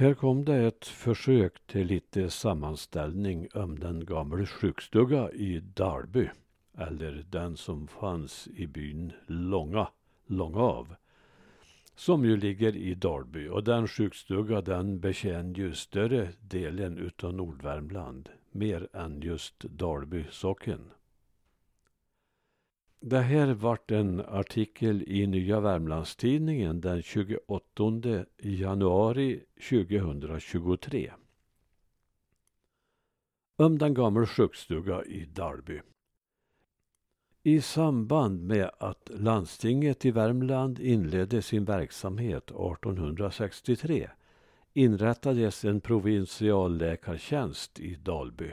Här kom det ett försök till lite sammanställning om den gamla sjukstuga i Dalby, eller den som fanns i byn Långa, Långav, som ju ligger i Dalby. Och den sjukstuga den betjänar ju större delen utav Nordvärmland, mer än just Dalby socken. Det här vart en artikel i Nya Värmlandstidningen den 28 januari 2023. Om den gamla sjukstuga i Dalby. I samband med att landstinget i Värmland inledde sin verksamhet 1863 inrättades en provinsialläkartjänst i Dalby.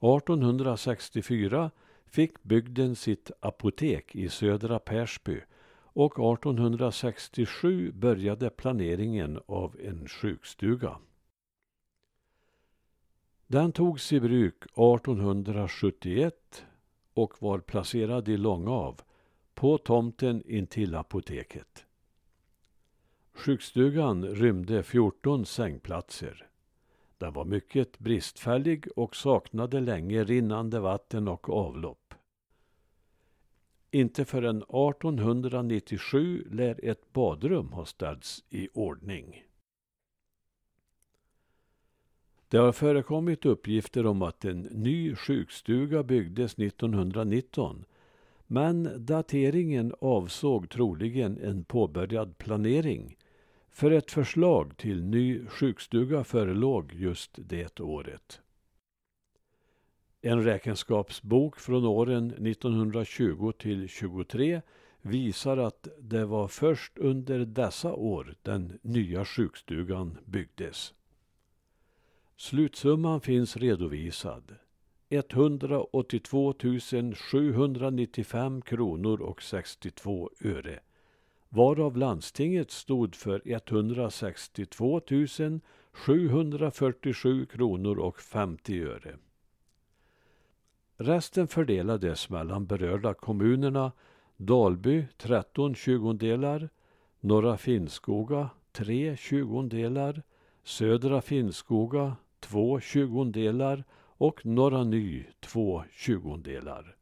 1864 fick bygden sitt apotek i södra Persby och 1867 började planeringen av en sjukstuga. Den togs i bruk 1871 och var placerad i Långav på tomten intill apoteket. Sjukstugan rymde 14 sängplatser. Den var mycket bristfällig och saknade länge rinnande vatten och avlopp. Inte förrän 1897 lär ett badrum ha ställts i ordning. Det har förekommit uppgifter om att en ny sjukstuga byggdes 1919 men dateringen avsåg troligen en påbörjad planering för ett förslag till ny sjukstuga förelåg just det året. En räkenskapsbok från åren 1920 till 23 visar att det var först under dessa år den nya sjukstugan byggdes. Slutsumman finns redovisad. 182 795 kronor och 62 öre varav landstinget stod för 162 747 kronor och 50 öre. Resten fördelades mellan berörda kommunerna Dalby 13 tjugondelar, Norra Finnskoga 3 tjugondelar, Södra Finnskoga 2 tjugondelar och Norra Ny 2 tjugondelar.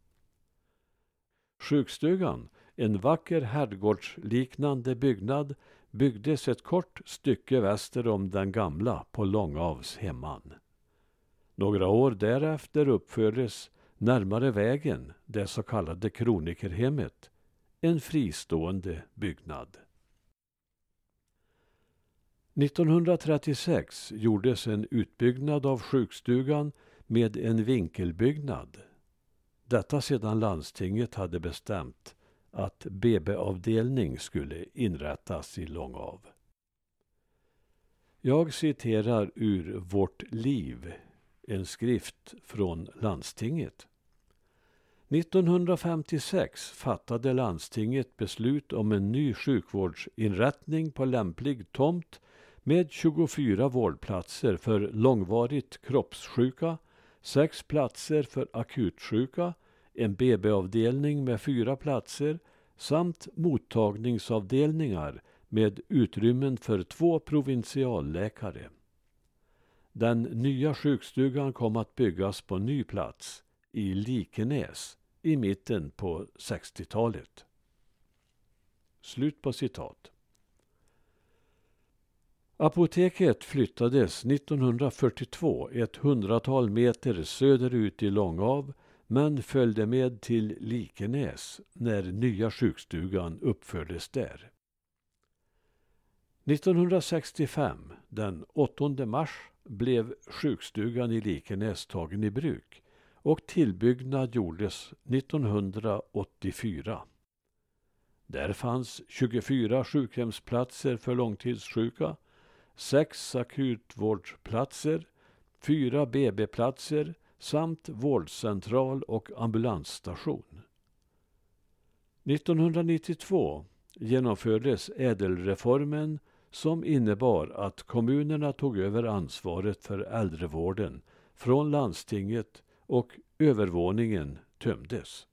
Sjukstugan en vacker herrgårdsliknande byggnad byggdes ett kort stycke väster om den gamla på Långavs hemman. Några år därefter uppfördes närmare vägen det så kallade kronikerhemmet, en fristående byggnad. 1936 gjordes en utbyggnad av sjukstugan med en vinkelbyggnad. Detta sedan landstinget hade bestämt att BB-avdelning skulle inrättas i Långav. Jag citerar ur Vårt liv, en skrift från landstinget. 1956 fattade landstinget beslut om en ny sjukvårdsinrättning på lämplig tomt med 24 vårdplatser för långvarigt kroppssjuka, sex platser för akutsjuka en BB-avdelning med fyra platser samt mottagningsavdelningar med utrymmen för två provinsialläkare. Den nya sjukstugan kom att byggas på ny plats, i Likenäs, i mitten på 60-talet. Slut på citat. Apoteket flyttades 1942 ett hundratal meter söderut i Långav men följde med till Likenäs när nya sjukstugan uppfördes där. 1965, den 8 mars, blev sjukstugan i Likenäs tagen i bruk och tillbyggnad gjordes 1984. Där fanns 24 sjukhemsplatser för långtidssjuka, sex akutvårdsplatser, fyra BB-platser samt vårdcentral och ambulansstation. 1992 genomfördes ädelreformen som innebar att kommunerna tog över ansvaret för äldrevården från landstinget och övervåningen tömdes.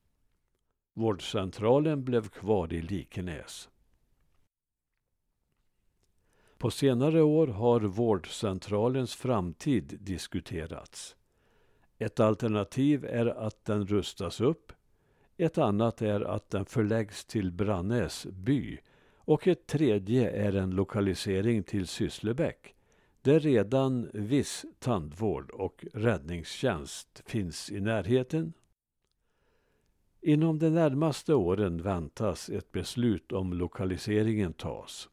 Vårdcentralen blev kvar i Likenäs. På senare år har vårdcentralens framtid diskuterats. Ett alternativ är att den rustas upp. Ett annat är att den förläggs till Brannäs by. Och ett tredje är en lokalisering till Sysslebäck där redan viss tandvård och räddningstjänst finns i närheten. Inom de närmaste åren väntas ett beslut om lokaliseringen tas.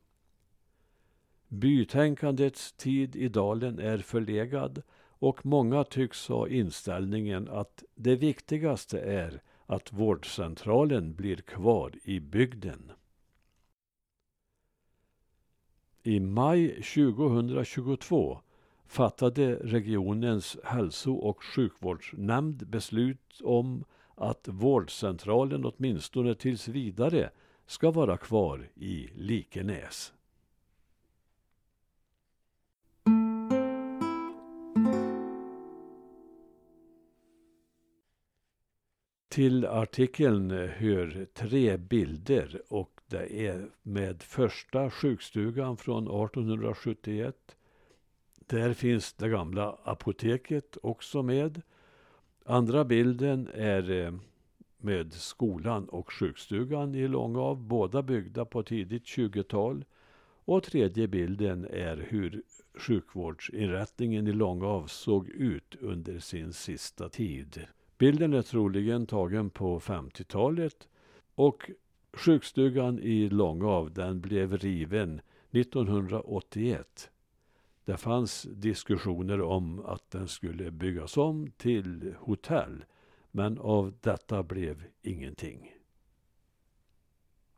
Bytänkandets tid i dalen är förlegad och många tycks ha inställningen att det viktigaste är att vårdcentralen blir kvar i bygden. I maj 2022 fattade regionens hälso och sjukvårdsnämnd beslut om att vårdcentralen åtminstone tills vidare ska vara kvar i Likenäs. Till artikeln hör tre bilder och det är med första sjukstugan från 1871. Där finns det gamla apoteket också med. Andra bilden är eh, med skolan och sjukstugan i Långav, båda byggda på tidigt 20-tal. Och tredje bilden är hur sjukvårdsinrättningen i Långav såg ut under sin sista tid. Bilden är troligen tagen på 50-talet och sjukstugan i Långav den blev riven 1981. Det fanns diskussioner om att den skulle byggas om till hotell men av detta blev ingenting.